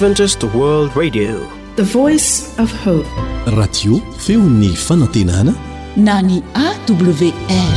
Adventist World Radio, the voice of hope. Radio feony fanantenana na ny AWR.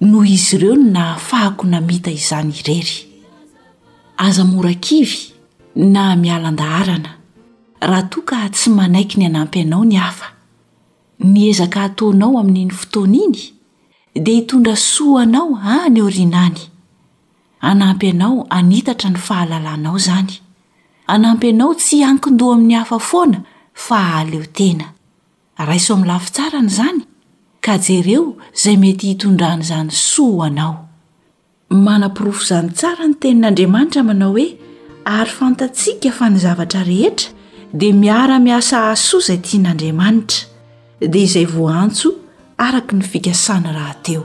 noho izy ireo no nahafahako namita izany irery. Aza mora kivy na miala an-daharana raha toa ka tsy manaiky ny hanampy anao ny hafa. Ny ezaka ataonao amin'iny fotoana iny dia hitondra soa ho anao any aoriana any. Hanampy anao hanitatra ny fahalalanao izany. Hanampy anao tsy hiankin-doha amin'ny hafa foana fa hahaleo tena. Raiso amin'ny lafy tsarany izany, ka jereo izay mety hitondran'izany soa ho anao. Manaporofo izany tsara ny Tenin'Andriamanitra manao hoe, Ary fantatsika fa ny zavatra rehetra dia miara-miasa hahasoa izay tian'Andriamanitra, dia izay voaantso araka ny fikasany rahateo.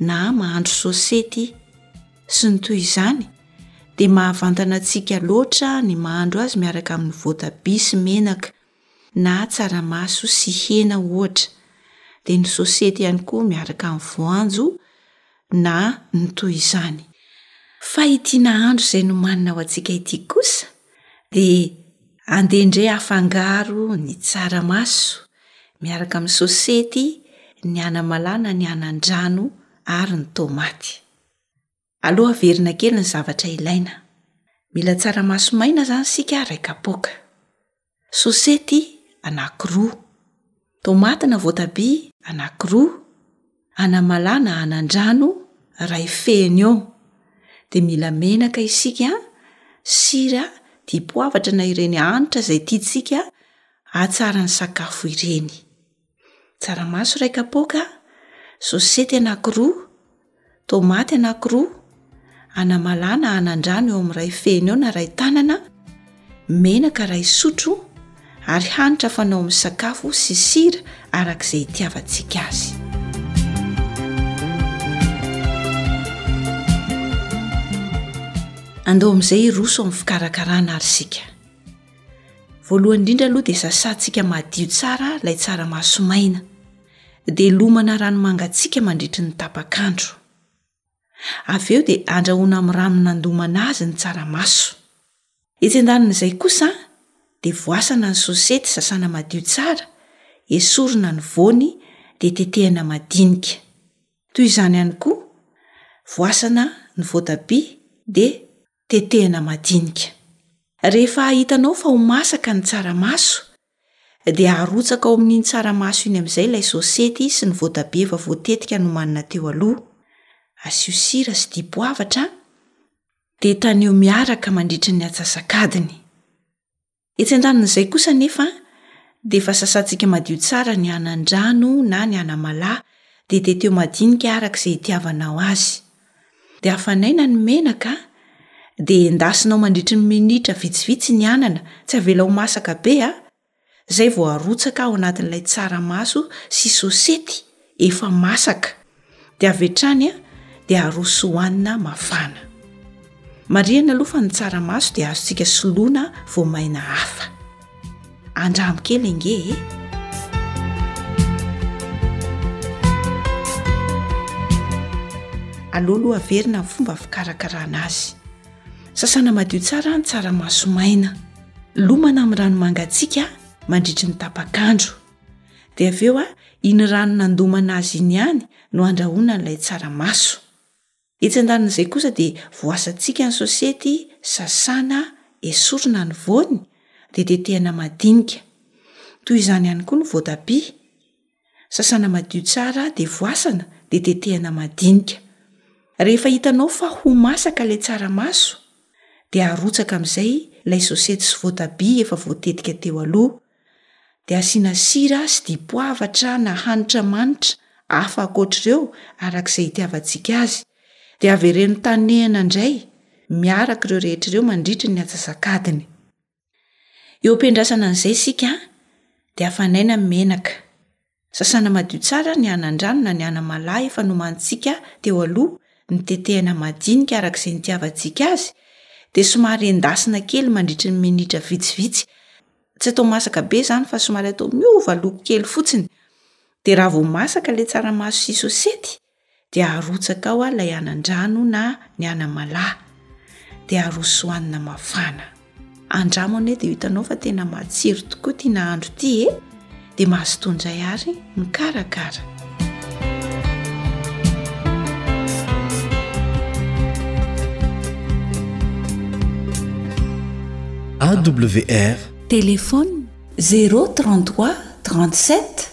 na mahandro sosety sy ny toy izany dia mahavantana antsika loatra ny mahandro azy miaraka amin'ny voatabia sy menaka na tsaramaso sy hena ohatra, dia ny sosety ihany koa miaraka amin'ny voanjo na ny toy izany. Fa ity nahandro izay nomanina ho antsika ity kosa dia andendre afangaro ny tsaramaso miaraka amin'ny sosety, ny anamalaho na ny anandrano ary ny tomaty. Aleo averina kely ny zavatra ilaina. Mila tsaramaso maina izany isika iray kapoaka. Sosety anankiroa. Tomaty na voatabia anankiroa. anamalana anandrano ray fehiny eo dia mila menaka isika sira dipoavatra na ireny hanitra izay tiantsika ahatsara ny sakafo ireny tsaramaso ray kapoaka sosety anakiroa tomaty anakiroa Hanamalana hanan-drano eo amin'ny iray fehiny eo na iray tanana, menaka iray sotro ary hanitra fanao amin'ny sakafo sy sira araka izay itiavantsika azy. Andao amin'izay hiroso amin'ny fikarakarana ary isika. Voalohany indrindra aloha dia sasantsika madio tsara ilay tsaramaso maina, dia lomana rano mangatsiaka mandritry ny tapak'andro. Avy eo dia andrahoina amin'ny rano nandomana azy ny tsaramaso. Etsy an-danin'izay kosa dia voasana ny sosety sasana madio tsara, esorina ny voany dia tetehina madinika. Toy izany ihany koa, voasana ny voatabia dia tetehina madinika. Rehefa hitanao fa ho masaka ny tsaramaso Dia arotsaka ao amin'iny tsaramaso iny amin'izay ilay sôsety sy ny voatabia efa voatetika nomanina teo aloha. Asio sira sy dipoavatra an! Dia taneo miaraka mandritra ny atsasak'adiny. Etsy an-danin'izay kosa anefa dia efa sasantsika madio tsara ny anandrano na ny anamalaho dia teteo madinika araka izay itiavanao azy. dia afanaina ny menaka dia endasinao mandritry ny minitra vitsivitsy ny anana tsy avela ho masaka be a zay vao arotsaka ao anatin'ilay tsaramaso sy sosety efa masaka dia avy hatrany a dia aroso hohanina mafana marihana aloha fa ny tsaramaso dia azontsika soloana voamaina hafa andramo kely ange e aloha loha averina ny fomba fikarakarana azy sasana madio tsara ny tsara masomaina lomana amin'ny rano mangatsiaka mandritry ny tapakandro de avy eo a iny rano nandomana azy iny ihany no andrahona n'ilay tsaramaso Etsy an-danin'izay kosa dia voasantsika ny sosety sasana esorina ny voany dia tetehana madinika. Toy izany ihany koa ny voatabia. Sasana madio tsara dia voasana dia tetehana madinika. Rehefa hitanao fa ho masaka ilay tsaramaso dia arotsaka amin'izay ilay sosety sy voatabia efa voatetika teo aloha dia asiana sira sy dipoavatra na hanitra manitra hafa ankoatr'ireo araka izay itiavantsika azy, dia avereno tanehana indray miaraka ireo rehetra ireo mandritry ny atsasak'adiny. Eo am-piandrasana an'izay isika dia afanaina ny menaka. Sasana madio tsara ny anandrano na ny anamalaho efa nomanintsika teo aloha, notetehina madinika araka izay nitiavantsika azy, dia somary endasina kely mandritry ny minitra vitsivitsy, tsy atao masaka be izany fa somary atao miova loko kely fotsiny, dia raha vao masaka ilay tsaramaso sy sosety, dia arotsaka ao ilay anandrano na ny anamalaho dia aroso hohanina mafana. Andramo anie dia hitanao fa tena matsiro tokoa ity nahandro ity e, dia mazotoa indray ary mikarakara. AWR Téléphone 033 37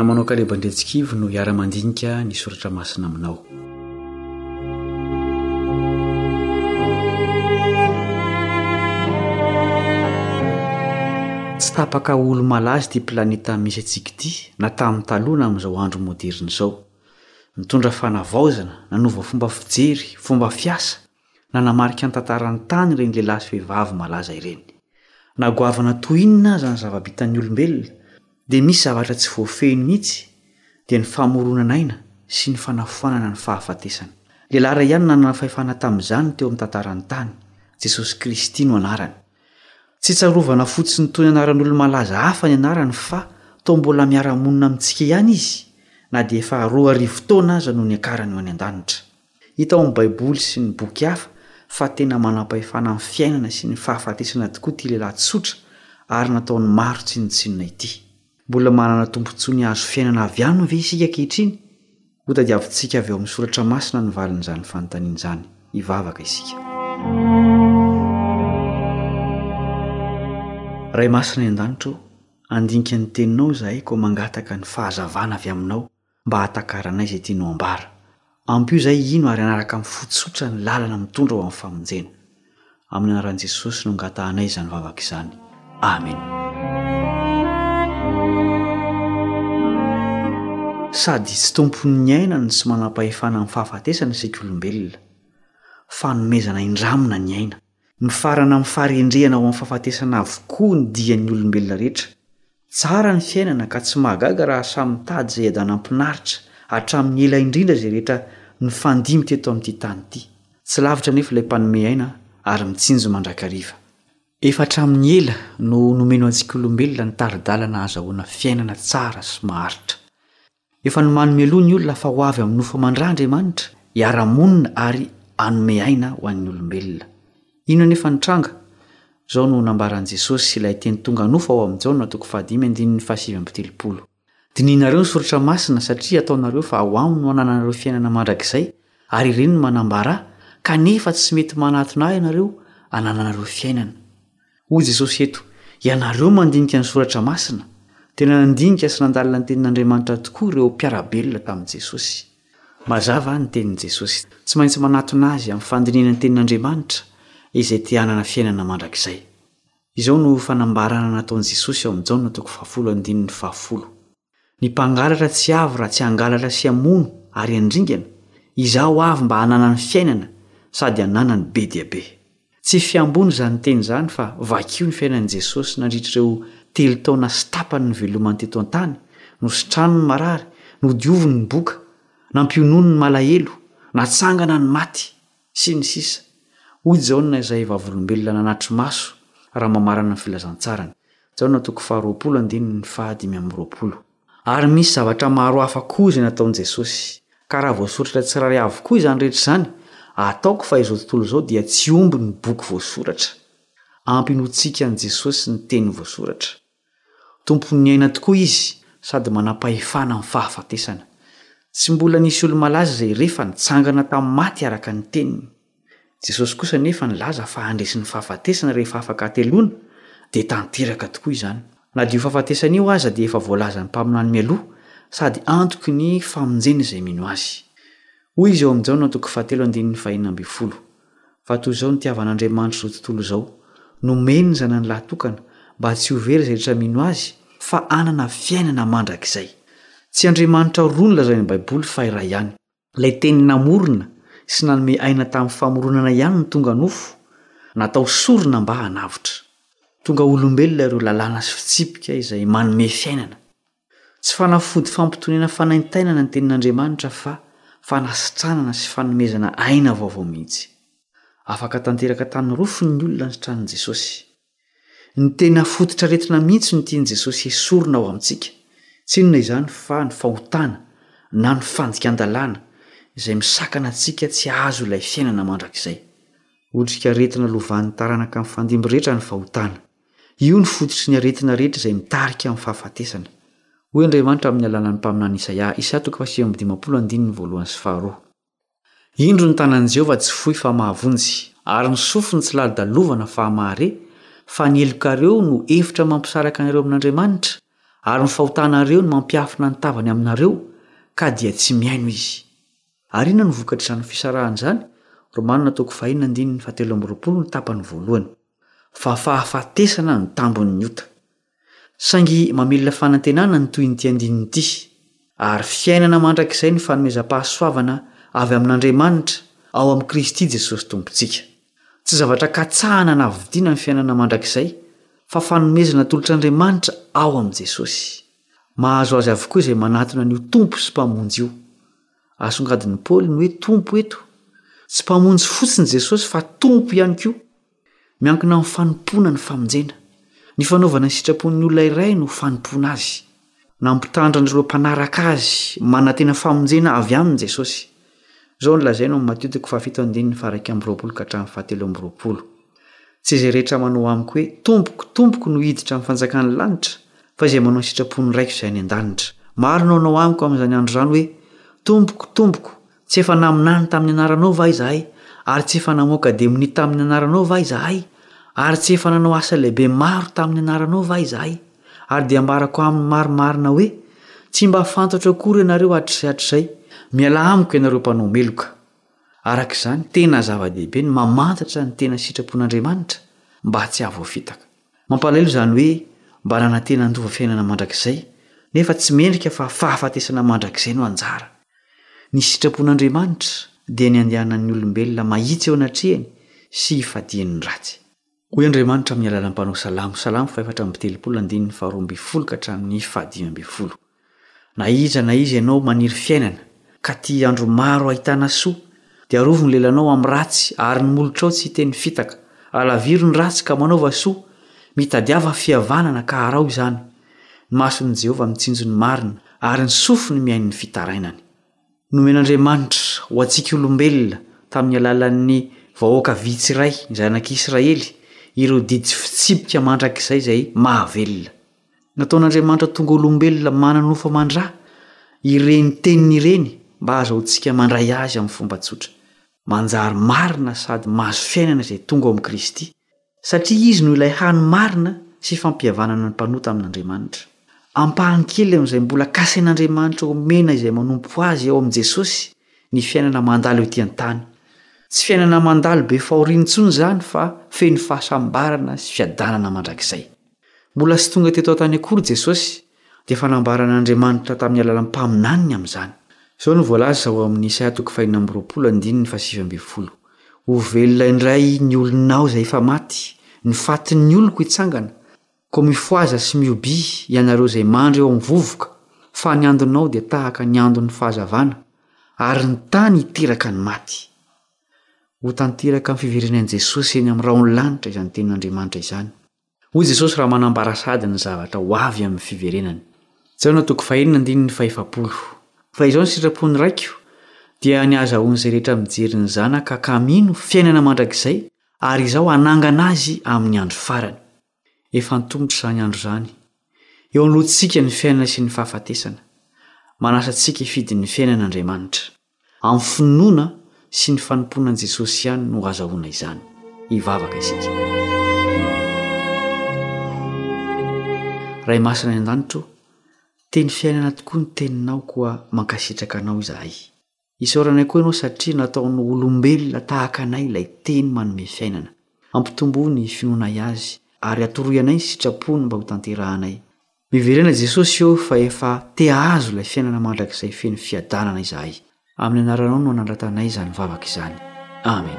namanao kalebandretsikivy no hiara-mandinika ny soratra masina aminao tsy tapaka olo malazy ity planeta misy antsika ity na tamin'ny taloha na amin'izao andro moderina izao. Nitondra fanavaozana, nanova fomba fijery, fomba fiasa, nanamarika ny tantaran'ny tany ireny lehilahy sy vehivavy malaza ireny. Na goavana toy inona aza ny zava-bitan'ny olombelona, dia misy zavatra tsy voafehiny mihitsy, dia ny famoronan'aina sy ny fanafoanana ny fahafatesana. Lehilahy iray ihany nanana fahefana tamin'izany teo amin'ny tantaran'ny tany, Jesosy Kristy no anarany. Tsy tsarovana fotsiny toy ny anaran'olo-malaza hafa ny anarany fa toa mbola miara-monina amintsika ihany izy na dia efa roa arivo taona aza no niakarany ho any an-danitra. Hita ao amin'ny Baiboly sy ny boky hafa fa tena manam-pahefana amin'ny fiainana sy ny fahafatesana tokoa ity lehilahy tsotra ary nataon'ny maro tsinontsinona ity. Mbola manana tombontsoa ny hahazo fiainana avy aminy ve isika ankehitriny? Hotadiavintsika avy ao amin'ny soratra masina ny valin'izany fanontaniana izany. Hivavaka isika. Ray masina any an-danitra ô, handinika ny teninao izahay koa mangataka ny fahazavana avy aminao mba hahatakaranay izay tianao ambara. Ampio izahay hino ary hanaraka amin'ny fo tsotra ny lalana mitondra ho amin'ny famonjena. Amin'ny anaran'i Jesosy no angatahanay izany vavaka izany. Amena. Sady tsy tompon'ny aina no tsy manam-pahefana amin'ny fahafatesana isika olombelona. Fanomezana indramina ny aina. Mifarana amin'ny faharendrehana ho amin'ny fahafatesana avokoa ny dian'ny olombelona rehetra. Tsara ny fiainana ka tsy mahagaga raha samy mitady izay hadanam-pinaritra hatramin'ny ela indrindra izay rehetra nifandimby teto amin'ity tany ity. Tsy lavitra anefa ilay Mpanome aina ary mitsinjo mandrakariva. Efa hatramin'ny ela no nomeno antsika olombelona ny tari-dalana hahazahoana fiainana tsara sy maharitra. Efa nomany mialoha ny olona fa ho avy amin'ny nofo aman-dra Andriamanitra, hiara-monina ary hanome aina ho an'ny olombelona. Inona anefa no tranga? Izao no nambaran'i Jesosy, ilay teny tonga nofo ao amin'i Jaona toko fahadimy andininy fahasivy amby telopolo, Dinihinareo ny soratra masina, satria ataonareo fa ao aminy no anananareo fiainana mandrakizay, ary ireny no manambara Ahy, kanefa tsy mety manatona Ahy ianareo hanananareo fiainana. Hoy Jesosy eto, Ianareo mandinika ny Soratra Masina. Tena nandinika sy nandalina ny Tenin'Andriamanitra tokoa ireo mpiara-belona tamin'i Jesosy. Mazava ny tenin'i Jesosy, tsy maintsy manatona azy amin'ny fandinihana ny Tenin'Andriamanitra izay te hanana fiainana mandrakizay. Izao no fanambarana nataon'i Jesosy ao amin'ny Jaona toko fahafolo andininy fahafolo. Ny mpangalatra tsy avy raha tsy hangalatra sy hamono ary handringana, izaho avy mba hananany fiainana sady hananany be dia be. Tsy fihamboana izany teny izany fa vakio ny fiainan'i Jesosy nandritra ireo telo taona sy tapany nivelomany teto an-tany, nositrany ny marary, nodioviny ny boka, nampionony ny malahelo, natsangana ny maty, Sy ny sisa Hoy Jaona izay vavolombelona nanatri-maso raha mamarana ny filazantsarany. Jaona toko faharoapolo andininy fahadimy amby roapolo. Ary misy zavatra maro hafa koa izay nataon'i Jesosy. Ka raha voasoratra tsirairay avokoa izany rehetra izany, ataoko fa izao tontolo izao dia tsy omby ny boky voasoratra. Ampy inoantsika an'i Jesosy ny teny voasoratra. Tompon'ny aina tokoa izy sady manam-pahefana amin'ny fahafatesana. Tsy mbola nisy olo-malaza izay re fa nitsangana tamin'ny maty araka ny teniny. Jesosy kosa anefa nilaza fa handresy ny fahafatesana rehefa afaka hateloana, dia tanteraka tokoa izany. Na dia io fahafatesana io aza dia efa voalazan'ny mpaminany mialoha sady antoky ny famonjena izay mino azy. Hoy izy ao amin'ny Jaona toko fahatelo andininy fahenina ambin'ny folo, Fa toy izao nitiavan'Andriamanitra izao tontolo izao, nomeny ny Zanany lahatokana, mba tsy ho very izay rehetra mino Azy, fa hanana fiainana mandrakizay. Tsy Andriamanitra roa no lazain'ny Baiboly fa iray ihany. Ilay Teny namorona sy nanome aina tamin'ny famoronana ihany no tonga nofo, natao sorona mba hanavotra. Tonga olombelona ireo lalàna sy fitsipika izay manome fiainana. Tsy fanafody fampitoniana fanaintainana ny Tenin'Andriamanitra fa fanasitranana sy fanomezana aina vaovao mihitsy. Afaka tanteraka tany rofiny ny olona nisitran'i Jesosy. Ny tena fototr'aretina mihitsy no tian'i Jesosy hesorina ao amintsika, tsy inona izany fa ny fahotana na ny fandikan-dalàna izay misakana antsika tsy hahazo ilay fiainana mandrakizay. Otrikaretina lovan'ny taranaka mifandimby rehetra ny fahotana. Io no fototry ny aretina rehetra izay mitarika amin'ny fahafatesana. Hoy Andriamanitra amin'ny alalan'ny mpaminany Isaia, Isa toko fahasivy amby dimampolo andininy voalohany sy faharoa. Indro ny tanan'i Jehovah tsy fohy fa mahavonjy, ary ny sofiny tsy lalodalovana fa mahare, fa ny helokareo no efitra mampisaraka anareo amin'Andriamanitra, ary ny fahotanareo no mampiafina ny tavany aminareo, ka dia tsy mihaino izy. Ary inona no vokatr'izany fisarahana izany? Romanina toko fahenina andininy fahatelo amby roapolo ny tapany voalohany. fa fahafatesana ny tambin'ny ota. Saingy mamelona fanantenana ny tohin'ity andininy ity, ary fiainana mandrakizay ny fanomezam-pahasoavana avy amin'Andriamanitra ao amin'i Kristy Jesosy Tompontsika. Tsy zavatra katsahana na vidiana ny fiainana mandrakizay, fa fanomezana atolotr'Andriamanitra ao amin'i Jesosy. Mahazo azy avokoa izay manatona an'io Tompo sy Mpamonjy io. Asongadin'i Paoly ny hoe Tompo eto. Tsy Mpamonjy fotsiny Jesosy fa Tompo ihany koa. Miankina amin'ny fanompoana ny famonjena. Ny fanaovana ny sitrapon'ny olona iray no fanompoana azy. Nampitandrina an'ireo mpanaraka azy manantena famonjena avy aminy Jesosy. Izao no lazainy ao amin'ny Matio toko fahafito andininy faha iraika amby roapolo ka hatramin'ny fahatelo amby roapolo. Tsy izay rehetra manao amiko hoe, Tompoko, Tompoko no hiditra amin'ny fanjakan'ny lanitra, fa izay manao ny sitrapon'ny Raiko izay any an-danitra. Maro no hanao amiko amin'izany andro izany hoe, Tompoko, Tompoko, tsy efa naminany tamin'ny anaranao va izahay? Ary tsy efa namoaka demonia tamin'ny anaranao va izahay? Ary tsy efa nanao asa lehibe maro tamin'ny anaranao va izahay? Ary dia ambarako aminy marimarina hoe, Tsy mba fantatro akory ianareo hatrizay hatrizay. Mialà amiko ianareo mpanao meloka. Araka izany, tena zava-dehibe ny mamantatra ny tena sitrapon'Andriamanitra mba tsy hahavoafitaka. Mampalahelo izany hoe mba nanantena handova fiainana mandrakizay, nefa tsy mendrika fa fahafatesana mandrakizay no anjara. Ny sitrapon'Andriamanitra dia ny handehanan'ny olombelona mahitsy eo anatrehany sy hifadiany ny ratsy. Hoy Andriamanitra amin'ny alalan'ny mpanao salamo, Salamo fahefatra amby telopolo, andininy faharoa ambin'ny folo ka hatramin'ny fahadimy ambin'ny folo, Na iza na iza ianao maniry fiainana, ka tia andro maro ahitana soa, dia arovy ny lelanao amin'ny ratsy, ary ny molotrao tsy hiteny fitaka. Alaviro ny ratsy ka manaova soa, mitadiava fihavanana ka araho izany. Ny mason'i Jehovah mitsinjo ny marina, ary ny sofiny mihaino ny fitarainany. nomen'Andriamanitra ho antsika olombelona tamin'ny alalan'ny vahoaka vitsy iray, ny zanak'i Israely, ireo didy sy fitsipika mandrakizay izay mahavelona. Nataon'Andriamanitra tonga olombelona mana-nofo aman-dra ireny teniny ireny mba hahazoantsika mandray azy amin'ny fomba tsotra. Manjary marina sady mahazo fiainana izay tonga ao amin'i Kristy Satria Izy no ilay hany marina sy fampihavanana ny mpanota amin'Andriamanitra. Ampahany kely amin'izay mbola kasain'Andriamanitra homena izay manompo Azy ao amin'i Jesosy ny fiainana mandalo ety an-tany. Tsy fiainana mandalo be fahoriana intsony izany fa feno fahasambarana sy fiadanana mandrakizay. Mbola tsy tonga teto an-tany akory Jesosy, dia efa nambaran' Andriamanitra tamin'ny alalan'ny mpaminaniny amin'izany. Izao no voalaza ao amin'ny Isaia toko fahenina amby roapolo andininy fahasivy ambin'ny folo, Ho velona indray ny olonao izay efa maty, ny fatin'ny oloko hitsangana, koa mifohaza sy mihobia, ianareo izay mandry eo amin'ny vovoka, fa ny andonao dia tahaka ny andon'ny fahazavana, ary ny tany hiteraka ny maty. Ho tanteraka amin'ny fiverenan'i Jesosy eny amin'ny rahon'ny lanitra izany tenin'Andriamanitra izany. Hoy Jesosy raha manambara sahady ny zavatra ho avy amin'ny fiverenany. Jaona toko fahenina andininy fahefapolo. Fa izao ny sitrapon'ny Raiko, dia ny hahazahoan'izay rehetra mijery ny Zanaka ka mino fiainana mandrakizay, ary Izaho hanangana azy amin'ny andro farany. Efa antomotra izany andro izany. Eo anoloantsika ny fiainana sy ny fahafatesana. Manasa antsika hifidy ny fiainana Andriamanitra. Amin'ny finoana sy ny fanompoana an'i Jesosy ihany no azahoana izany. Hivavaka isika. Ray Masina any An-danitra o, Teny fiainana tokoa ny Teninao koa mankasitraka Anao izahay. Isaoranay koa Ianao satria nataonao olombelona tahaka anay ilay Teny manome fiainana. Ampitomboy ny finoanay Azy ary atoroy anay ny sitrapony mba hotanterahanay. Miverena Jesosy ô fa efa te ahazo ilay fiainana mandrakizay feno fiadanana izahay. Amin'ny anaranao no anandratanay izany vavaka izany. Amen.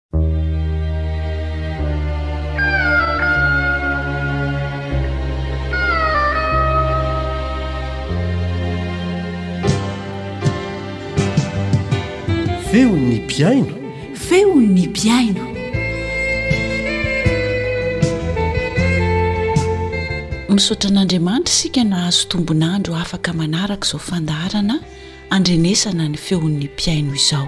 feon'ny mpiaino feon'ny mpiaino misaotra an'andriamanitra isika nahazo tombonandro afaka manaraka izao fandaharana andrenesana ny feon'ny mpiaino izao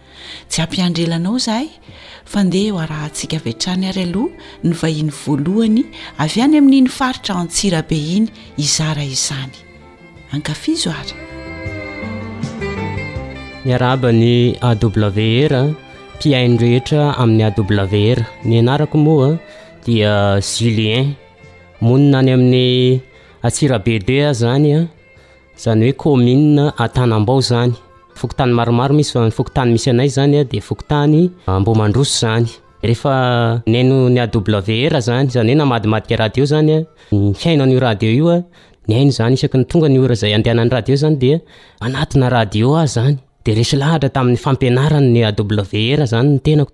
Tsy hampiandry ela anao izahay fa ndeha eo arahantsika avy hatrany ary aloha ny vahiny voalohany avy any amin'iny faritra Antsirabe iny hizara izany. Ankafizo ary. Miarahaba ny AWR, mpihaino rehetra amin'ny AWR. Ny anarako moa dia Julien. Monina any amin'ny Antsirabe be aho izany. Izany hoe kaominina Antanambao izany. Fokontany maromaro misy fa ny fokontany misy anay izany dia fokontany Ambohimandroso izany. Rehefa nihaino ny AWR izany, izany hoe namadmadika radio izany, nihaino an'io radio io, nihaino izany isaky ny tonga ny ora izay andehanan'ny radio izany dia manatona radio aho izany. Dia resy lahatra tamin'ny fampianarany ny AWR izany ny tenako.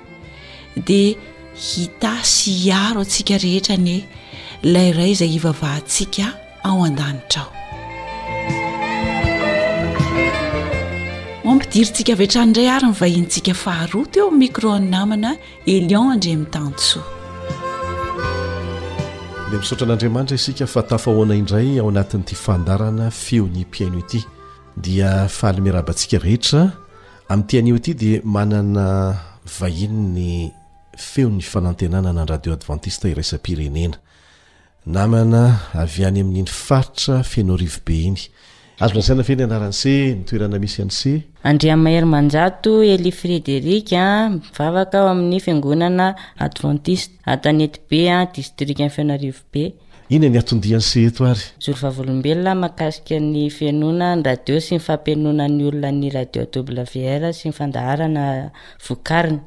dia hita sy hiaro antsika rehetra anie ilay iray izay hivavahantsika ao an-danitra ao mampidirintsika avy hatrany indray ary ny vahinintsika faharoa teo amin'ny micro ny namana Elion Andriamitansoa dia misaotra an'Andriamanitra isika fa tafahoana indray ao anatin'ity fandarana feon'ny mpihaino ity dia faly miarabantsika rehetra Amin'ity anio ity dia manana vahiny ny Feon'ny Fanantenana na Radio Advantista Iraisam-pirenena. Namana avy any amin'iny faritra Fenoarivo be iny. Azo lazaina ve ny anaran'i Se, ny toerana misy an'i Se? Andriamaherimanjato Elie Frédéric, mivavaka ao amin'ny Fiangonana Advantista. Antanety be a, distrikan'i Fianarivo be. Ina ny atondiany se eto ary. Mijoro vavolombelona makasika ny fihenoana ny radio sy ny fampihenoana ny olona ny radio WR sy ny fandaharana vokariny.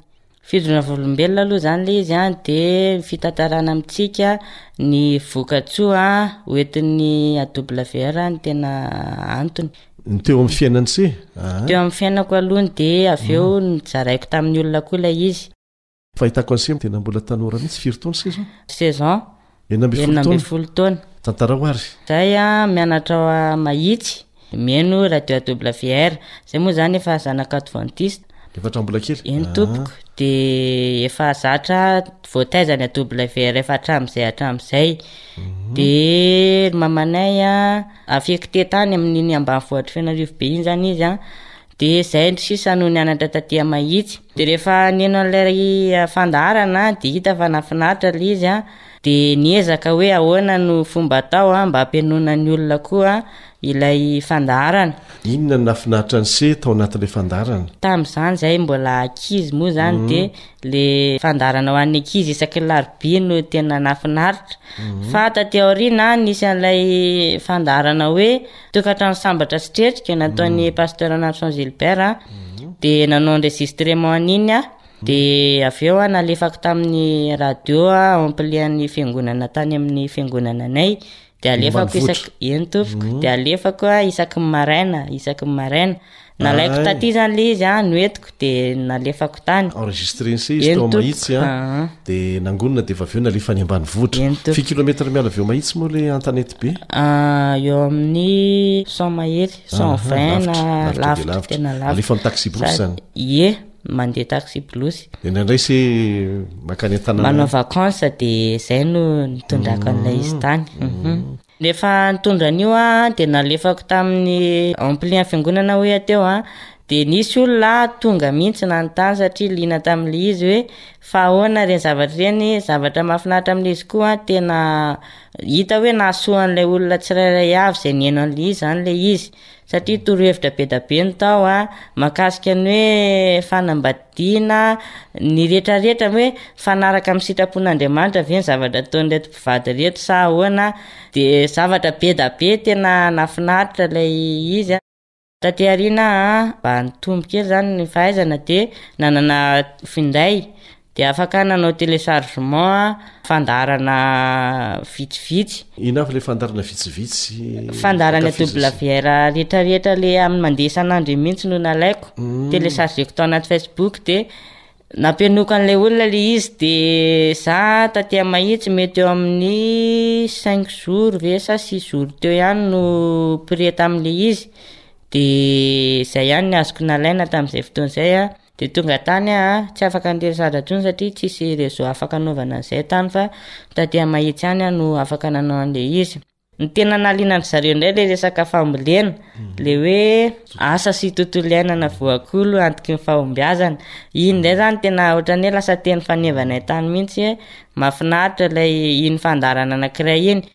Fijorona vavolombelona aloha zany le izy an de fitantarana amintsika ny vokatsoa hoentin'ny AWR ny tena antony. Ny teo amin'ny fiainan'i se? Teo amin'ny fiainako alohany de avy eo mm. nizaraiko tamin'ny olona koa ilay izy. Fahitako an'i Semo tena mbola tanora mihitsy, firy taona se zao? Saison, enina ambin'ny folo taona. Tantarao ary. Zay a, mianatra ao Mahitsy, mihaino radio AWR, zay moa zany efa zanaka adventiste. Efa hatramin'ny mbola kely? Eny ah. tompoko, de efa zatra voataiza ny AWR efa hatramin'izay hatramin'izay. Mhm. De mamanay a, affecté tany amin'iny ambanivohitr'i Fenarivo be iny zany izy a. Dia izay ry sisa no nianatra taty Mahitsy. Dia rehefa niheno an'ilay fandaharana aho dia hita fa nahafinaritra ilay izy dia niezaka hoe ahoana no fomba atao mba hampihenoana ny olona koa ilay fandaharana. Inona no nahafinaritra niseho tao anatin'ilay fandaharana? Tamin'izany izahay mbola ankizy moa izany dia ilay fandaharana ho an'ny ankizy isaky ny larobia no tena nahafinaritra. Fa taty aoriana nisy an'ilay fandaharana hoe. Tokantrano sambatra sy tretrika nataon'ny mm. pasteur Anatson Gilbert a mm. de nanao enregistrement an'iny a de mm. avy eo a nalefako tamin'ny radio a amplian'ny fiangonana tany amin'ny fiangonana anay de alefako isaky eny tompoko de alefako a isaky ny maraina isaky ny maraina Nalaiko taty izany ilay izy an, noentiko dia nalefako tany. Enregistreny se izy tao Mahitsy an, ah. dia nangonina dia avy eo nalefa any ambanivohitra. Firy kilomètre miala avy eo Mahitsy moa ilay antanety be? Ah, eo amin'ny cent mahery, cent ah, vingt na lavitra tena lavitra. Alefa amin'ny taxi brousse izany. Ie, mandeha taxi brousse. Dia indraindray se makany an-tanàna. Manao vacances dia izay no nitondrako an'ilay izy tany. Mhm. Rehefa nitondra an'io aho dia nalefako tamin'ny ampli-n'ny fiangonana hoy aho teo dia nisy olona tonga mihitsy nanontany satria liana tamin'ilay izy hoe fa ahoana ireny zavatra ireny, zavatra mahafinaritra amin'ilay izy koa tena hita hoe nahasoa an'ilay olona tsirairay avy izay nihaino an'ilay izy izany ilay izy. satria torohevitra be da be no tao a mahakasika ny hoe fanambadiana ny retraretra hoe fanaraka amin'ny sitrapon'Andriamanitra ve ny zavatra ataon'ireto mpivady ireto sa ahoana de zavatra be da be tena nafinaritra ilay izy a taty aoriana aho mba nitombo kely zany ny fahaizana de nanana finday Dia afaka nanao téléchargement fandaharana vitsivitsy. Ino avy ilay fandaharana vitsivitsy? Fandaharana WR rehetrarehetra ilay amin'ny mandeha isan'andro iny mihitsy no nalaiko. Hmm. Téléchargeko tao anaty Facebook dia nampianoako an'ilay olona ilay izy dia za taty mahitsy mety eo amin'ny cinq jours ve sa six jours teo ihany no prêt tamin'ilay izy. Dia izay ihany ny azoko nalaina tamin'izay fotoana izay an. Dia tonga tany aho a, tsy afaka andery zadra intsony satria tsisy réseau afaka anaovana an'izay tany fa taty a mahitsy any aho no afaka nanao an'ilay izy. Ny tena nahaliana an-dry zareo indray ilay resaka fambolena, ilay hoe asa sy tontolo iainana voakolo antoky ny fahombiazana. Iny indray izany tena ohatran'ny hoe lasa teny fanevanay tany mihitsy hoe mahafinaritra ilay iny fandaharana anankiray iny.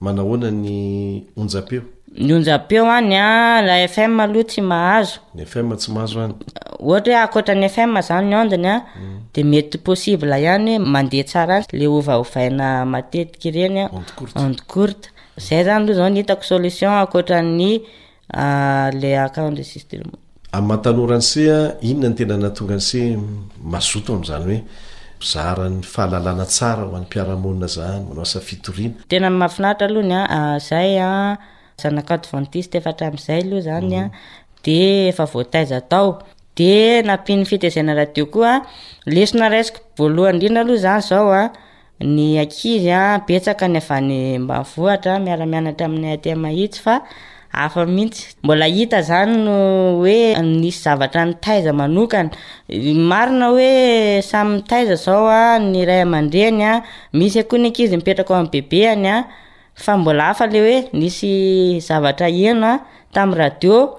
Manahoana ny onjam-peo? Ny onjam-peo any a, la FM aloha tsy mahazo. Ny FM tsy mahazo any. Ohatra hoe ankoatra ny FM zany ny onde-ny a, dia mety possible ihany hoe mandeha tsara any le ovaovaina matetika ireny a, onde courte, zay zany aloha zao ny hitako solution ankoatra ny le account de système. Amin'ny maha tanora an'ise a, inona no tena nahatonga an'ise mazoto amin'izany hoe mizara ny fahalalana tsara ho an'ny mpiara-monina zany, manao asa fitoriana? Tena mahafinaritra aloha ny ahy, izahay a, zanaka advantista efa hatramin'izay aloha izany a, dia efa voataiza tao, dia nampian'ny fitaizana radio koa, lesona raisiko voalohany indrindra aloha izany izao a, Ny ankizy betsaka ny avy any ambanivohitra miara mianatra aminay aty Mahitsy fa hafa mihitsy. Mbola hita izany no hoe nisy zavatra nitaiza manokana. Marina hoe samy mitaiza izao ny ray aman-dreny, misy koa ny ankizy mipetraka ao amin'ny bebehany fa mbola hafa ilay hoe nisy zavatra heno tamin'ny radio.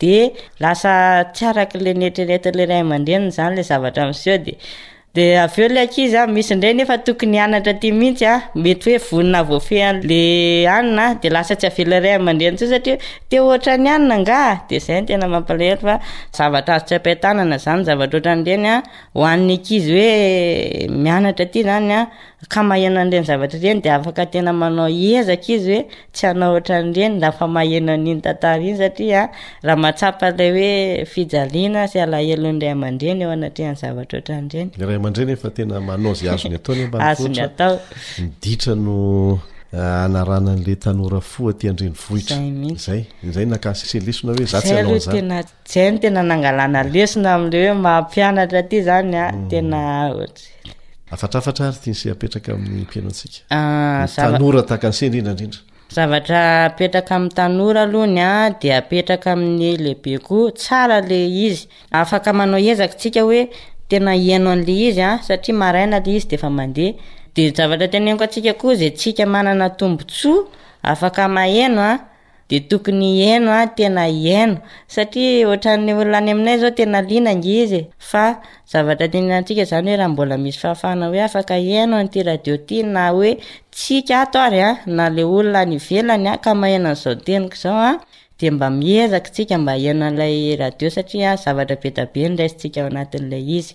dia lasa tsy araka ilay neritreretin'ilay ray aman-dreniny izany ilay zavatra miseho dia dia avy eo ilay ankizy a misy indray nefa tokony hianatra aty mihitsy a mety hoe vonona voafehy an'ilay hanina dia lasa tsy avelan'ny ray aman-dreniny intsony satria te ho ohatran'ny hanina angaha dia izay no tena mampalahelo fa zavatra azo tsy ampiatanana izany zavatra ohatran'ireny a ho an'ny ankizy hoe mianatra aty izany a ka maheno an'ireny zavatra ireny dia afaka tena manao ezaka izy hoe Tsy hanao ohatran'ireny raha fa maheno an'iny tantara iny satria raha mahatsapa ilay hoe fijaliana sy alahelon'ny ray aman-dreny eo anatrehan'ny zavatra ohatran'ireny. Ny ray aman-dreny efa tena manao izay azony atao ny ambanivohitra. Ny ditra no hanarahana an'ilay tanora fo aty an-drenivohitra. Izay mihitsy. Izay, izay naka-lesona hoe izaho tsy hanao an'izany. Tsy hay ny tena nangalana lesona amin'ilay hoe maha mpianatra ity izany an, hmm. tena ohatry. Afatrafatra ary tiany sy apetraka amin'ny mpianatsika. Ah, tanora tahaka an'se indrindra indrindra. Zavatra apetraka amin'ny tanora aloha ny a ah, dia apetraka amin'ny lehibe koa tsara le izy. Afaka manao ezaka tsika hoe tena hieno an'le izy a ah, satria maraina le izy dia efa mandeha. Dia zavatra teneniko antsika koa izay tsika manana tombontsoa afaka maheno a. dia tokony hieno a, tena hieno satria ohatran'ny olona any aminay zao tena liana nge izy e, fa zavatra tenenintsika zany hoe raha mbola misy fahafahana hoe afaka hieno an'ity radio ty na hoe tsika ato ary a, na le olona any ivelany a ka maheno an'izao teniko zao a, dia mba miezaka tsika mba hieno an'ilay radio satria zavatra be dia be no raisintsika ao anatin'ilay izy.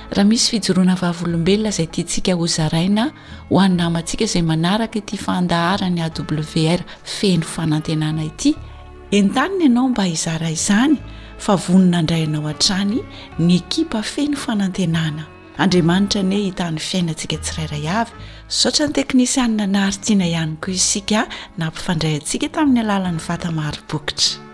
Raha misy fijoroana vavolombelona izay tiantsika ho zaraina ho an'ny namantsika izay manaraka ity fandaharan'ny AWR feno fanantenana ity, entanina ianao mba hizara izany fa vonona handray anao hatrany ny ekipa feno fanantenana. Andriamanitra anie hitany fiainantsika tsirairay avy. Misaotra ny teknisianina Naharitina ihany koa isika nampifandray antsika tamin'ny alalan'ny vata mari-bokotra.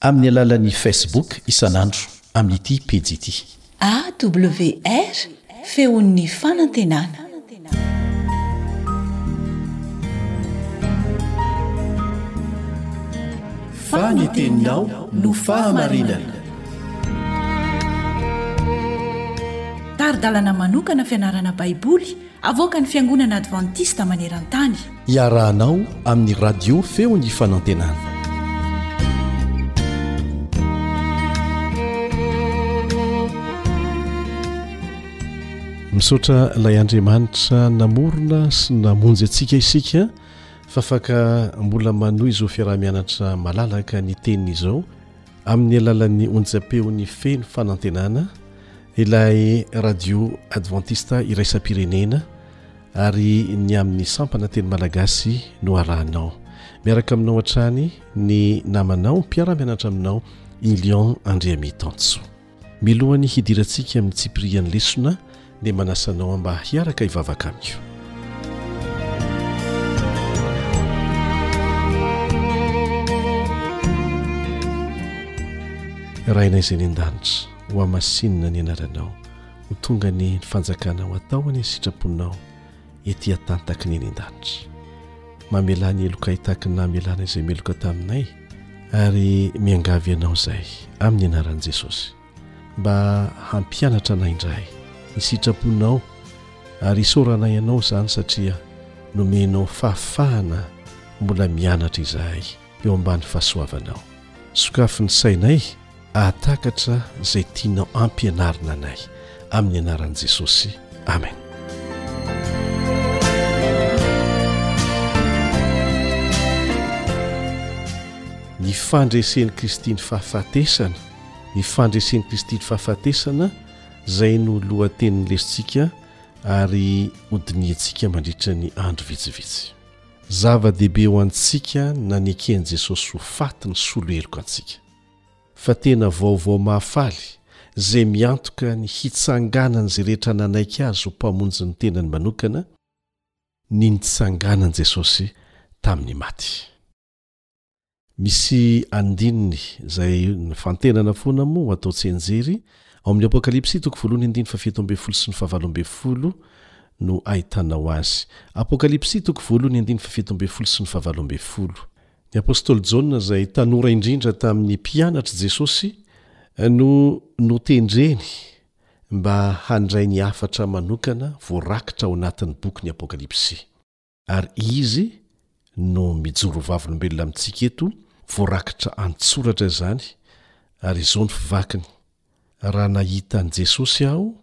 Amin'ny alalan'ny Facebook isan'andro amin'ity pejy ity. AWR, feon'ny fanantenana. Fa ny teninao no fahamarinana. Tari-dalana manokana fianarana Baiboly Avoakan'ny Fiangonana Advantista maneran-tany. Iarahanao amin'ny Radio Feon'ny Fanantenana. Misaotra ilay Andriamanitra namorona sy namonjy antsika isika fa afaka mbola manohy izao fiaraha-mianatra malalaka ny teniny izao. Amin'ny alalan'ny onjam-peony feno fanantenana, ilay radio advantista iraisam-pirenena ary ny amin'ny sampana teny malagasy no arahinao. Miaraka aminao hatrany ny namanao, mpiara-mianatra aminao, i Lion Andriamitansoa. Milohan'ny hidirantsika amin'ny tsipirian'ny lesona dia manasa anao mba hiaraka hivavaka amiko. Rainay izay ny an-danitra, ho hamasinina ny anaranao, ho tonga ny fanjakanao, atao any ny sitraponao, ety an-tantaky ny eny an-danitra. Mamelà ny helokay tahaka ny namelàna izay meloka taminay, ary miangavy Ianao izahay, amin'ny anaran'i Jesosy, mba hampianatra anay indray ny sitraponao, ary isaorana Ianao izany satria nomenao fahafahana mbola mianatra izahay eo ambany fahasoavanao. Sokafy ny sainay. hahatakatra izay tianao ampianarina anay amin'ny anaran'i Jesosy amen ny fandresen'i Kristy ny fahafatesana ny fandresen'i Kristy ny fahafatesana izay no lohatenin'ny lesintsika ary hodinihantsika mandritra ny andro vitsivitsy zava-dehibe ho antsika naneken'i Jesosy ho faty ny solo heloka antsika fa tena vaovao mahafaly izay miantoka ny hitsanganan'izay rehetra nanaiky Azy ho Mpamonjy ny tenany manokana, ny nitsanganan'i Jesosy tamin'ny maty. Misy andininy izay nifantenana foana moa ho atao tsianjery, ao amin'ny Apokalypsy toko voalohany andininy fahafito ambin'ny folo sy ny fahavalo ambin'ny folo no ahitanao azy. Apokalypsy toko voalohany andininy fahafito ambin'ny folo sy ny fahavalo ambin'ny folo. Ny apostoly Jaona izay tanora indrindra tamin'ny mpianatr'i Jesosy no notendreny mba handray ny hafatra manokana voarakitra ao anatin'ny bokin'ny Apokalypsy. Ary izy no mijoro ho vavolombelona amintsika eto, voarakitra an-tsoratra izany, ary izao ny fivakiny, Raha nahita an'i Jesosy aho,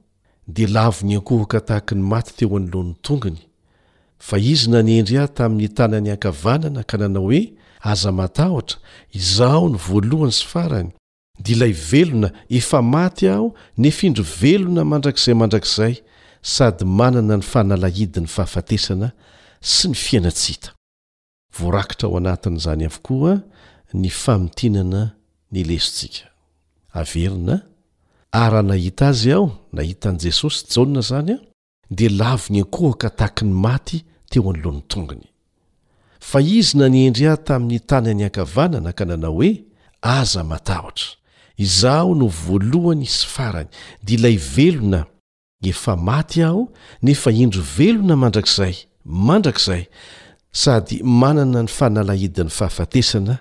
dia lavo niankohoka tahaky ny maty teo anoloan'ny tongony. Fa Izy nanendry ahy tamin'ny tanany ankavanana ka nanao hoe, Aza matahotra, Izaho no voalohany sy farany, dia ilay velona, efa maty aho nefa indro velona mandrakizay mandrakizay sady manana ny fanalahidin'ny fahafatesana sy ny fiaina tsy hita. Voarakitra ao anatin'izany avokoa ny famintinana ny lesontsika. Averina, Ary raha nahita Azy aho, nahita an'i Jesosy, Jaona izany aho, dia lavo niankohoka tahaky ny maty teo anoloan'ny tongony. Fa Izy nanendry ahy tamin'ny tanany ankavanana ka nanao hoe, Aza matahotra. Izaho no voalohany sy farany, dia ilay velona, Efa maty aho nefa indro velona mandrakizay, mandrakizay, sady manana ny fanalahidin'ny fahafatesana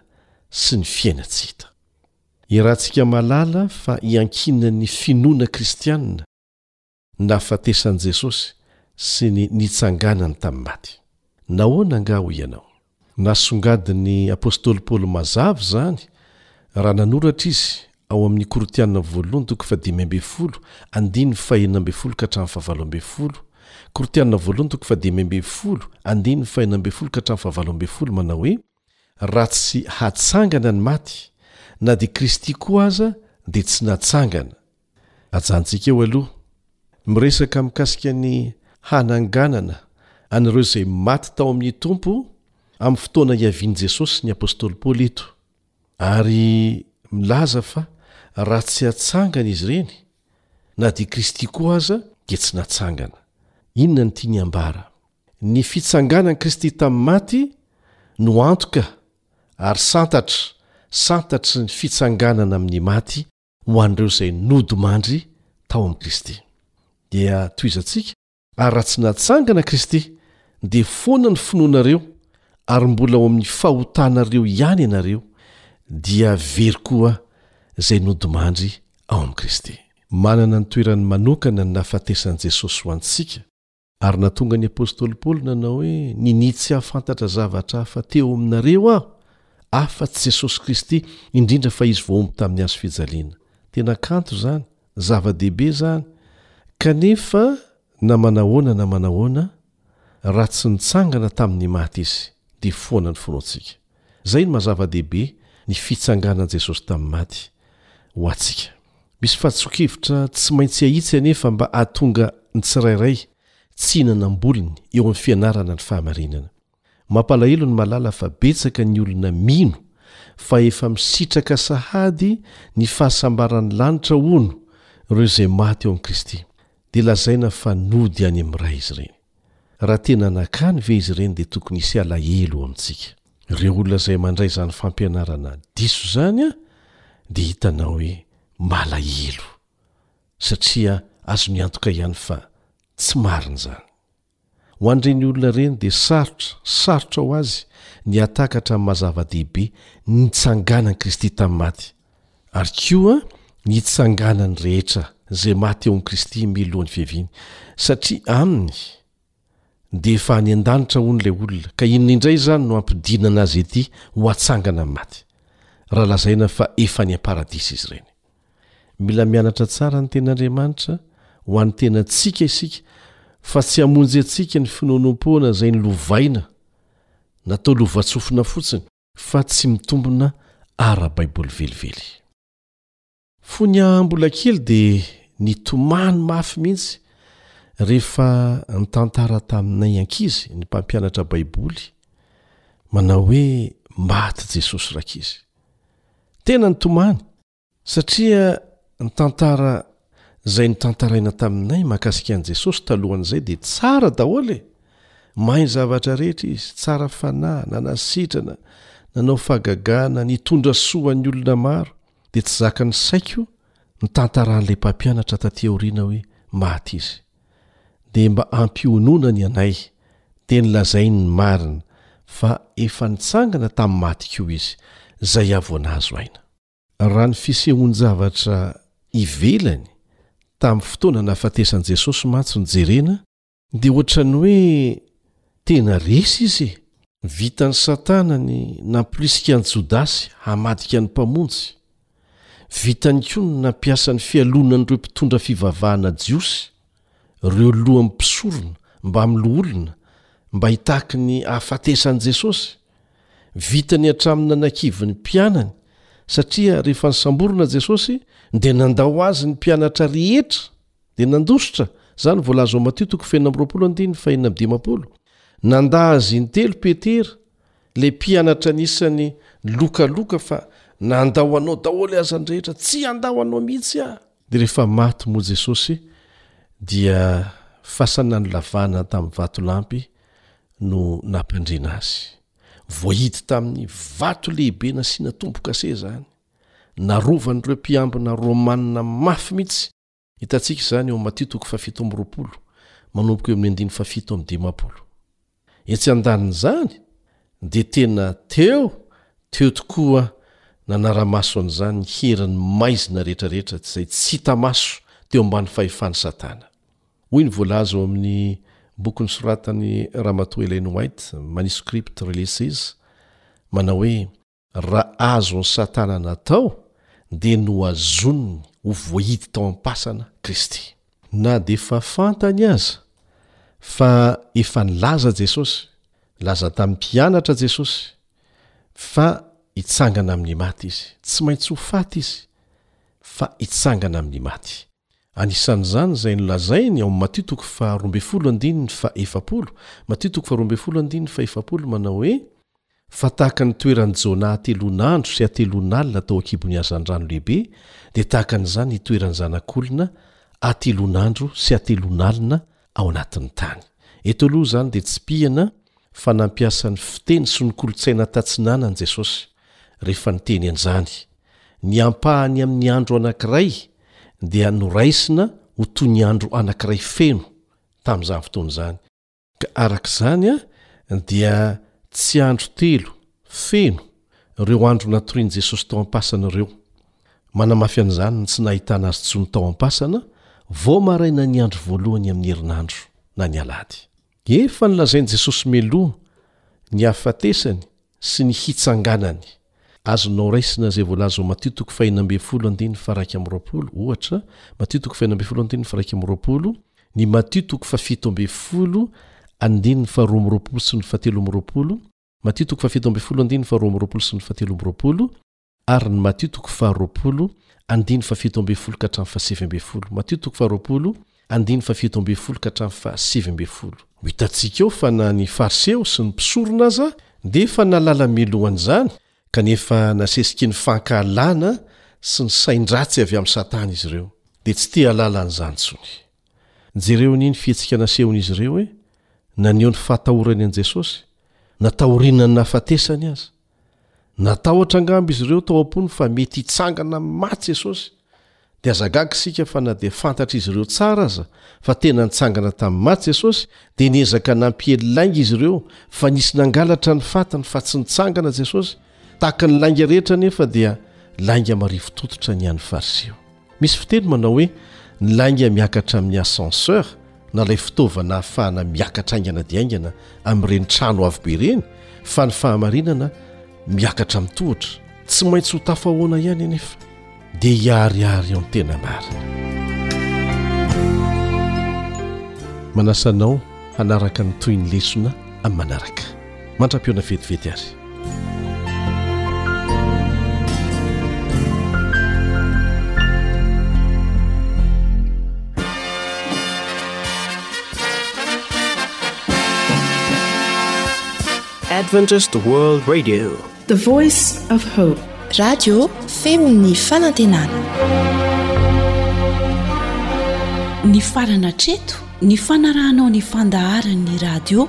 sy ny fiaina tsy hita. Iarahantsika mahalala fa iankinan'ny finoana kristianina ny nahafatesan'i Jesosy sy ny nitsanganany tamin'ny maty. Nahoana angaha hoy ianao? Nasongadin'ny apostoly Paoly mazava izany raha nanoratra izy ao amin'ny Korintiana Voalohany toko fahadimy ambin'ny folo, andininy fahenina ambin'ny folo ka hatramin'ny fahavalo ambin'ny folo, Korintiana Voalohany toko fahadimy ambin'ny folo, andininy fahenina ambin'ny folo ka hatramin'ny fahavalo ambin'ny folo manao hoe, Raha tsy hatsangana ny maty, na dia Kristy koa aza dia tsy natsangana, Ajanontsika eo aloha, miresaka mikasika ny hananganana an'ireo izay maty tao amin'ny Tompo amin'ny fotoana hiavian'i Jesosy ny apostoly Paoly eto, ary milaza fa raha tsy hatsangana izy ireny, na dia Kristy koa aza dia tsy natsangana. Inona no tiany hambara? Ny fitsanganan'i Kristy tamin'ny maty no antoka ary santatra, santatry ny fitsanganana amin'ny maty ho an'ireo izay nodimandry tao amin'i Kristy. Dia tohizantsika, Ary raha tsy natsangana Kristy, dia foana ny finoanareo, ary mbola ao amin'ny fahotanareo ihany ianareo, dia very koa izay nodimandry ao amin'i Kristy. Manana ny toerany manokana ny nahafatesan'i Jesosy ho antsika Ary nahatonga ny apostoly Paoly nanao hoe, Ninia tsy hahafantatra zavatra hafa teo aminareo aho, afa-tsy Jesosy Kristy, indrindra fa Izy voaomby tamin'ny hazo fijaliana. Tena kanto izany, zava-dehibe izany! Kanefa na manahoana na manahoana, raha tsy nitsangana tamin'ny maty Izy, dia foana ny finoantsika. Izay no maha-zava-dehibe ny fitsanganan'i Jesosy tamin'ny maty ho antsika. Misy fahadsoan-kevitra tsy maintsy ahitsy anefa mba hahatonga ny tsirairay tsy hihinana am-bolony eo amin'ny fianarana ny fahamarinana. Mampalahelo ny mahalala fa betsaka ny olona mino fa efa misitraka sahady ny fahasambaran'ny lanitra hono ireo izay maty ao amin'i Kristy, dia lazaina fa nody any amin'ny Ray izy ireny. Raha tena nakany ve izy ireny dia tokony hisy alahelo eo amintsika. Ireo olona izay mandray izany fampianarana diso izany an, dia hitanao hoe malahelo, satria azony antoka ihany fa tsy marina izany. Ho an'ireny olona ireny dia sarotra, sarotra ho azy ny hahatakatra ny maha-zava-dehibe ny nitsanganan'i Kristy tamin'ny maty. Ary koa ny tsanganan'ny rehetra izay maty ao amin'i Kristy miloha ny fiaviany, satria aminy dia efa any an-danitra hono ilay olona, ka inona indray izany no hampidinana azy ety ho hatsangana amin'ny maty, raha lazaina fa efa any am-paradisa izy ireny? Mila mianatra tsara ny Tenin'Andriamanitra ho an'ny tenantsika isika, fa tsy hamonjy antsika ny finoanoam-poana izay nolovaina, natao lovantsofina fotsiny, fa tsy mitombina ara-baiboly velively. Fony aho mbola kely dia nitomany mafy mihitsy rehefa nitantara taminay ankizy ny mpampianatra Baiboly manao hoe maty Jesosy rankizy. Tena nitomany Satria ny tantara izay notantaraina taminay mahakasika an'i Jesosy talohan'izay dia tsara daholo e! Mahay ny zavatra rehetra Izy, tsara fanahy, nanasitrana, nanao fahagagana, nitondra soa an'ny olona maro, dia tsy zakan'ny saiko ny tantaran'ilay mpampianatra taty aoriana hoe maty Izy. Dia mba ampiononany anay, dia nolazainy ny marina, fa efa nitsangana tamin'ny maty koa Izy, izay aho vao nahazo aina. Raha ny fisehoan-javatra ivelany tamin'ny fotoana nahafatesan'i Jesosy mantsy no jerena, dia hoatran'ny hoe tena resy izy e! Vitan'i Satana ny namporisika an'i Jodasy hamadika ny Mpamonjy. Vitany koa ny nampiasa ny fialonan'ireo mpitondra fivavahana jiosy reo loha mpisorona mbamy loholona mba hitaky ny ahafatesan'i Jesosy? Vitany hatramin'ny nanakivy ny mpianany satria rehefa nisamborina Jesosy dia nandao azy ny mpianatra rehetra dia nandositra, izany voalaza ao Matio toko faheno amby roapolo andininy fahenina amby dimampolo. Nandà azy intelo Petera, ilay mpianatra anisan'ny lokaloka fa nandao anao daholo aza ny rehetra, tsy handao anao mihitsy aho. Dia rehefa maty moa Jesosy dia fasana nolavana tamin'ny vatolampy no nampandriana azy. Voahidy tamin'ny vato lehibe nasiana tombo-kase izany. Narovan'ireo mpiambina romanina mafy mihitsy, hitantsika izany ao Matio toko fahafito amby roapolo manomboka eo amin'ny andininy fahafito amby dimampolo. Etsy andanin'izany dia tena teo teo tokoa nanara-maso an'izany ny herin'ny maizina rehetrarehetra izay tsy hita maso teo ambany fahefan'i Satana. Hoy ny voalaza ao amin'ny boky nosoratan'i Ramatoa Ellen White, Manuscript Releases, manao hoe, Raha azon'i Satana natao, dia nohazoniny ho voahidy tao am-pasana Kristy. Na dia efa fantany aza fa efa nilaza Jesosy, nilaza tamin'ny mpianatra Jesosy, fa hitsangana amin'ny maty Izy. Tsy maintsy ho faty Izy, fa hitsangana amin'ny maty. Anisan'izany izay nolazainy ao amin'ny Matio toko faharoa ambin'ny folo andininy faha-efapolo, Matio toko faharoa ambin'ny folo andininy faha-efapolo, manao hoe, Fa tahaka ny toeran'i Jona hateloan'andro sy hateloan'alina tao an-kibon'ny hazandrano lehibe, dia tahaka an'izany ny toeran'ny Zanak'olona hateloan'andro sy hateloan'alina ao anatin'ny tany. Eto aloha izany dia tsipihana fa nampiasa ny fiteny sy ny kolontsaina tatsinanana Jesosy rehefa niteny an'izany. Ny ampahany amin'ny andro anankiray dia noraisina ho toy ny andro anankiray feno tamin'izany fotoana izany, Ka araka izany a, dia tsy andro telo, feno, ireo andro natorian'i Jesosy tao am-pasana ireo. Manamafy an'izany ny tsy nahitana Azy intsony tao am-pasana, vao marainan'ny andro voalohany amin'ny herinandro, na ny alahady. Efa nolazain'i Jesosy mialoha ny hahafatesany sy ny hitsanganany. Azonao raisina izay voalaza ao Matio toko fahenina ambin'ny folo andininy faharaika amby roapolo, ohatra, Matio toko fahenina ambin'ny folo andininy faharaika amby roapolo, ny Matio toko fahafito ambin'ny folo andininy faharoa amby roapolo sy ny fahatelo amby roapolo, Matio toko fahafito ambin'ny folo andininy faharoa amby roapolo sy ny fahatelo amby roapolo, Ary ny Matio toko faharoapolo, andininy fahafito ambin'ny folo ka hatramin'ny fahasivy ambin'ny folo. Matio toko faharoapolo, andininy fahafito ambin'ny folo ka hatramin'ny fahasivy ambin'ny folo. Ho hitantsika eo fa na ny Fariseo sy ny mpisorona aza dia efa nahalala mialoha an'izany, kanefa nasesiky ny fankahalana sy ny sain-dratsy avy amin'i Satana izy ireo, dia tsy te hahalala an'izany intsony. Jereo anie ny fihetsika nasehon'izy ireo e! Naneho ny fahatahorany an'i Jesosy, na taoriana ny nahafatesany aza. Natahotra angamba izy ireo tao am-pony fa mety hitsangana amin'ny maty Jesosy. Dia aza gaga isika fa na dia fantatr'izy ireo tsara aza fa tena nitsangana tamin'ny maty Jesosy, dia niezaka nampiely lainga izy ireo fa nisy nangalatra ny fatiny fa tsy nitsangana Jesosy. Tahaka ny lainga rehetra anefa dia lainga marivo tototra ny an'ny Fariseo. Misy fiteny manao hoe ny lainga miakatra amin'ny ascenseur na ilay fitaovana ahafahana miakatra haingana dia haingana amin'ireny trano avo be ireny fa ny fahamarinana miakatra amin'ny tohotra. Tsy maintsy ho tafahoana ihany anefa dia hiharihary eo ny tena marina. Manasa anao hanaraka ny tohin'ny lesona amin'ny manaraka. Mandra-pihaona vetivety ary. Adventist World Radio. The Voice of Hope. Radio feon'ny fanantenana. Ny farana treto ny fanarahanao ny fandaharan'ny radio